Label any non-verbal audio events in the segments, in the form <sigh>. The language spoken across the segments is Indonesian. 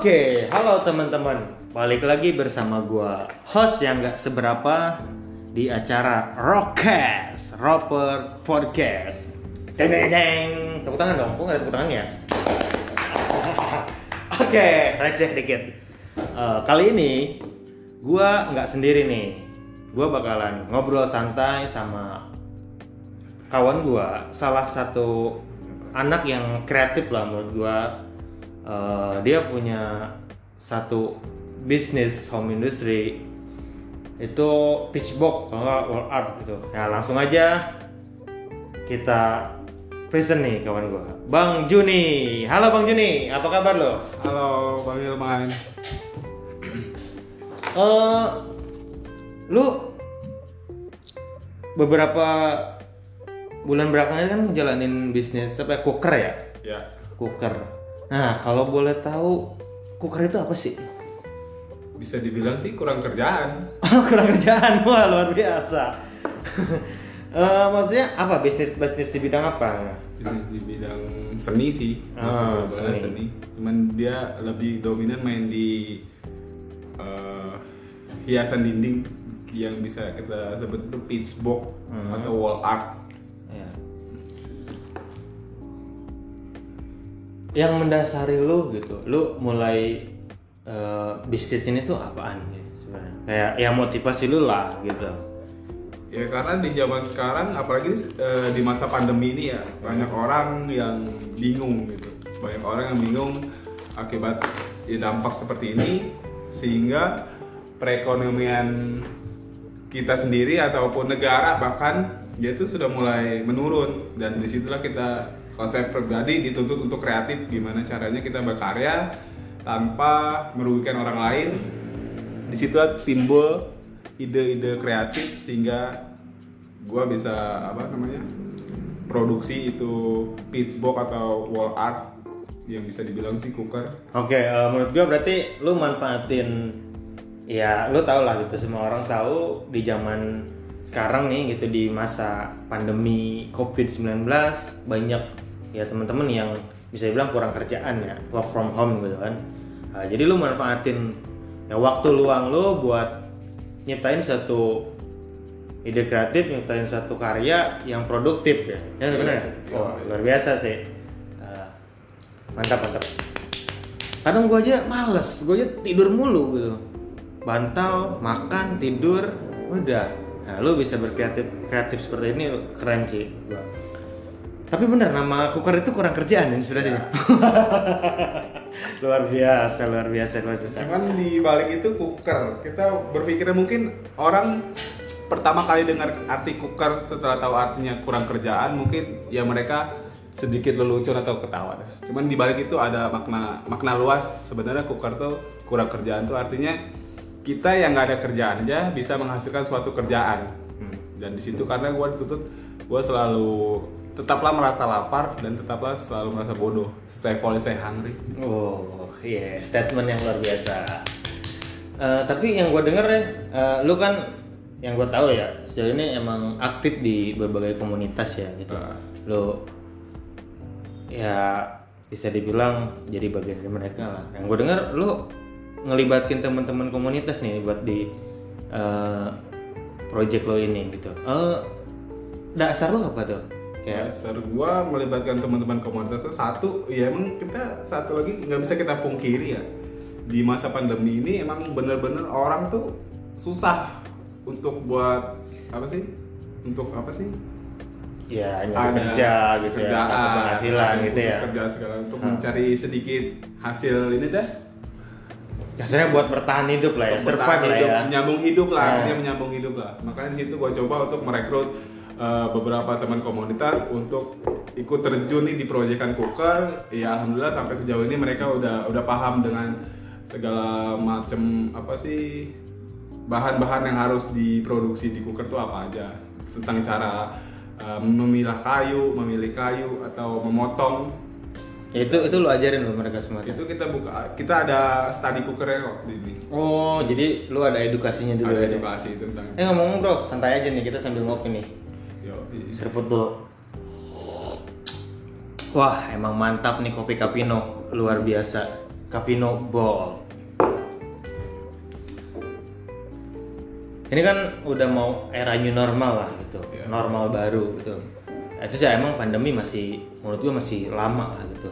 Oke, halo teman-teman. Balik lagi bersama gua host yang gak seberapa di acara Rockcast, Roper Podcast. Deng deng deng. Tepuk tangan dong. Kok gak ada tepuk tangannya? <laughs> Oke, receh dikit. Eh, kali ini gua nggak sendiri nih. Gua bakalan ngobrol santai sama kawan gua, salah satu anak yang kreatif lah menurut gua. Eh, dia punya satu bisnis home industry itu pitchbox kalau nggak wall art gitu. Ya langsung aja kita present nih kawan gua, Bang Juni. Halo Bang Juni, apa kabar lo? Halo Bang Ilman. Eh, lu beberapa bulan belakangan kan ngejalanin bisnis apa ya, cooker ya? Ya. Cooker. Nah, kalau boleh tahu cooker itu apa sih? Bisa dibilang sih kurang kerjaan. <laughs> Kurang kerjaan, wah luar biasa. <laughs> Eh, maksudnya apa bisnis bisnis di bidang apa? Bisnis di bidang seni sih. Ah, Masuk seni. seni. seni. Cuman dia lebih dominan main di eh, hiasan dinding yang bisa kita sebut itu pitchbox Hmm. atau wall art. Ya. Yang mendasari lu gitu, lu mulai eh, bisnis ini tuh apaan gitu sebenarnya? Kayak yang motivasi lu lah gitu. Ya karena di zaman sekarang apalagi eh, di masa pandemi ini ya banyak orang yang bingung gitu. Banyak orang yang bingung akibat ya, dampak seperti ini sehingga perekonomian kita sendiri ataupun negara bahkan dia itu sudah mulai menurun. Dan di situlah kita saya pribadi dituntut untuk kreatif. Gimana caranya kita berkarya tanpa merugikan orang lain. Di situlah timbul ide-ide kreatif sehingga gua bisa apa namanya produksi itu pitchbox atau wall art yang bisa dibilang sih cooker. Oke, eh, menurut gua berarti lu manfaatin ya lu tau lah gitu semua orang tahu di zaman sekarang nih gitu di masa pandemi Covid-19 banyak ya teman-teman yang bisa dibilang kurang kerjaan ya, work from home gitu kan. Nah, jadi lu manfaatin ya waktu luang lu buat nyiptain satu ide kreatif, nyiptain satu karya yang produktif ya. Ya benar. Iya, Wah, luar biasa sih. Eh, mantap mantap kadang gue aja males gue aja tidur mulu gitu bantal makan tidur udah nah lu bisa berkreatif kreatif seperti ini keren sih gua. tapi bener nama cooker itu kurang kerjaan inspirasinya <laughs> luar biasa luar biasa luar biasa Cuman di balik itu cooker, kita berpikirnya mungkin orang pertama kali dengar arti cooker setelah tahu artinya kurang kerjaan, mungkin ya mereka sedikit lelucon atau ketawa. Cuman di balik itu ada makna makna luas. Sebenarnya cooker tuh kurang kerjaan tuh artinya kita yang nggak ada kerjaan aja bisa menghasilkan suatu kerjaan. Dan di situ karena gue dituntut, gue selalu tetaplah merasa lapar dan tetaplah selalu merasa bodoh. Stay full, stay hungry. oh iya statement yang luar biasa Eh, tapi yang gue denger ya eh, lu kan yang gue tahu ya sejauh ini emang aktif di berbagai komunitas ya gitu Ah. lu ya bisa dibilang jadi bagian dari mereka lah. Yang gue dengar lu ngelibatkin teman-teman komunitas nih buat di eh, project lo ini gitu. Eh dasar lo apa tuh? Kayak Dasar gua melibatkan teman-teman komunitas itu satu, ya emang kita satu lagi nggak bisa kita pungkiri ya di masa pandemi ini emang bener-bener orang tuh susah untuk buat apa sih? Untuk apa sih? ya nyari kerja gitu ya, kerjaan, dapat penghasilan ada gitu ya. kerjaan segala untuk mencari sedikit hasil ini dah. Kasarnya buat bertahan hidup lah ya, Untuk survive bertahan lah hidup, ya. menyambung hidup lah, artinya menyambung hidup lah. Makanya di situ gua coba untuk merekrut eh, beberapa teman komunitas untuk ikut terjun nih di proyekan cooker. Ya alhamdulillah sampai sejauh ini mereka udah udah paham dengan segala macam apa sih bahan-bahan yang harus diproduksi di cooker tuh apa aja tentang cara eh, memilah kayu, memilih kayu atau memotong Ya, itu itu lu ajarin lo mereka semua. itu kita buka kita ada study cookernya kok di sini Oh, jadi lu ada edukasinya dulu ada ya? edukasi tentang Eh ngomong bro, santai aja nih kita sambil ngopi nih. yo Seruput dulu. Wah, emang mantap nih kopi Capino, luar biasa. Cavino Ball. Ini kan udah mau era new normal lah gitu, Iya. normal baru gitu. Ya, Itu sih emang pandemi masih menurut gue masih lama lah gitu.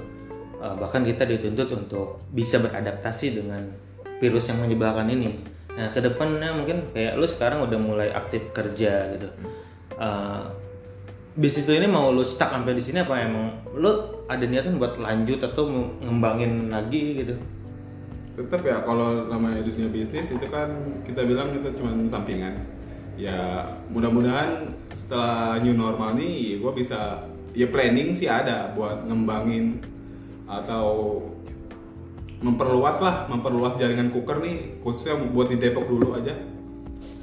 Eh, bahkan kita dituntut untuk bisa beradaptasi dengan virus yang menyebalkan ini. Nah ke depannya mungkin kayak lu sekarang udah mulai aktif kerja gitu. Eh, bisnis lu ini mau lu stuck sampai di sini apa emang lu ada niatan buat lanjut atau ngembangin lagi gitu? tetap ya kalau namanya dunia bisnis itu kan kita bilang itu cuma sampingan ya mudah-mudahan setelah new normal nih gue bisa ya planning sih ada buat ngembangin atau memperluas lah memperluas jaringan cooker nih khususnya buat di Depok dulu aja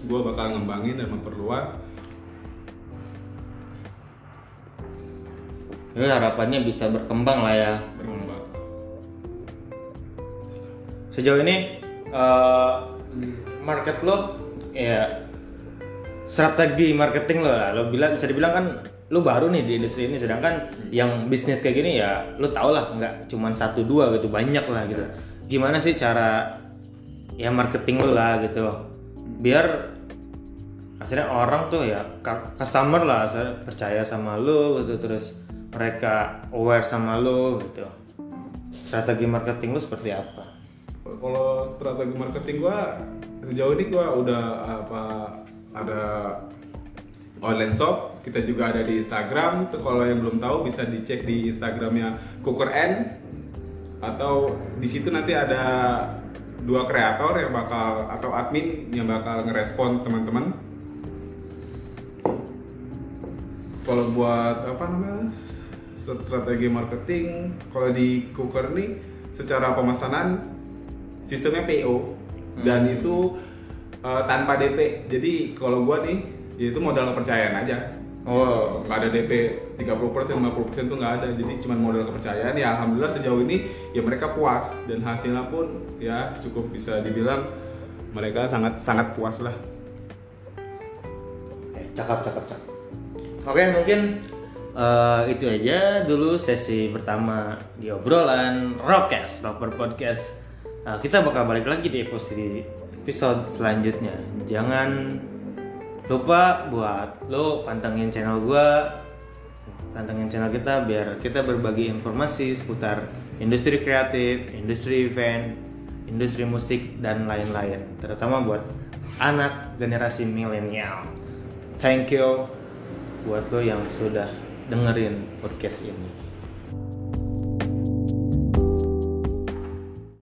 gue bakal ngembangin dan memperluas Jadi harapannya bisa berkembang lah ya. berkembang Sejauh ini eh, market lo ya strategi marketing lo lah. Lo bilang bisa dibilang kan lo baru nih di industri ini sedangkan yang bisnis kayak gini ya lo tau lah nggak cuma satu dua gitu banyak lah gitu. Gimana sih cara ya marketing lo lah gitu biar akhirnya orang tuh ya cu- customer lah percaya sama lo gitu terus mereka aware sama lo gitu. Strategi marketing lo seperti apa? kalau strategi marketing gua sejauh ini gua udah apa ada online shop. Kita juga ada di Instagram. Itu kalau yang belum tahu bisa dicek di Instagramnya Cooker N. Atau di situ nanti ada dua kreator yang bakal atau admin yang bakal ngerespon teman-teman. Kalau buat apa namanya strategi marketing kalau di Cooker nih secara pemesanan sistemnya PO dan itu eh, tanpa DP jadi kalau gua nih ya itu modal kepercayaan aja Oh. nggak ada DP 30% 50% tuh nggak ada jadi cuma modal kepercayaan ya alhamdulillah sejauh ini ya mereka puas dan hasilnya pun ya cukup bisa dibilang mereka sangat sangat puas lah Oke, cakep, cakep, cakep. Oke, mungkin eh, itu aja dulu sesi pertama di obrolan Rockcast, Rocker Podcast. Nah, kita bakal balik lagi di episode episode selanjutnya. Jangan lupa buat lo pantengin channel gua, pantengin channel kita biar kita berbagi informasi seputar industri kreatif, industri event, industri musik dan lain-lain. Terutama buat anak generasi milenial. Thank you buat lo yang sudah dengerin podcast ini.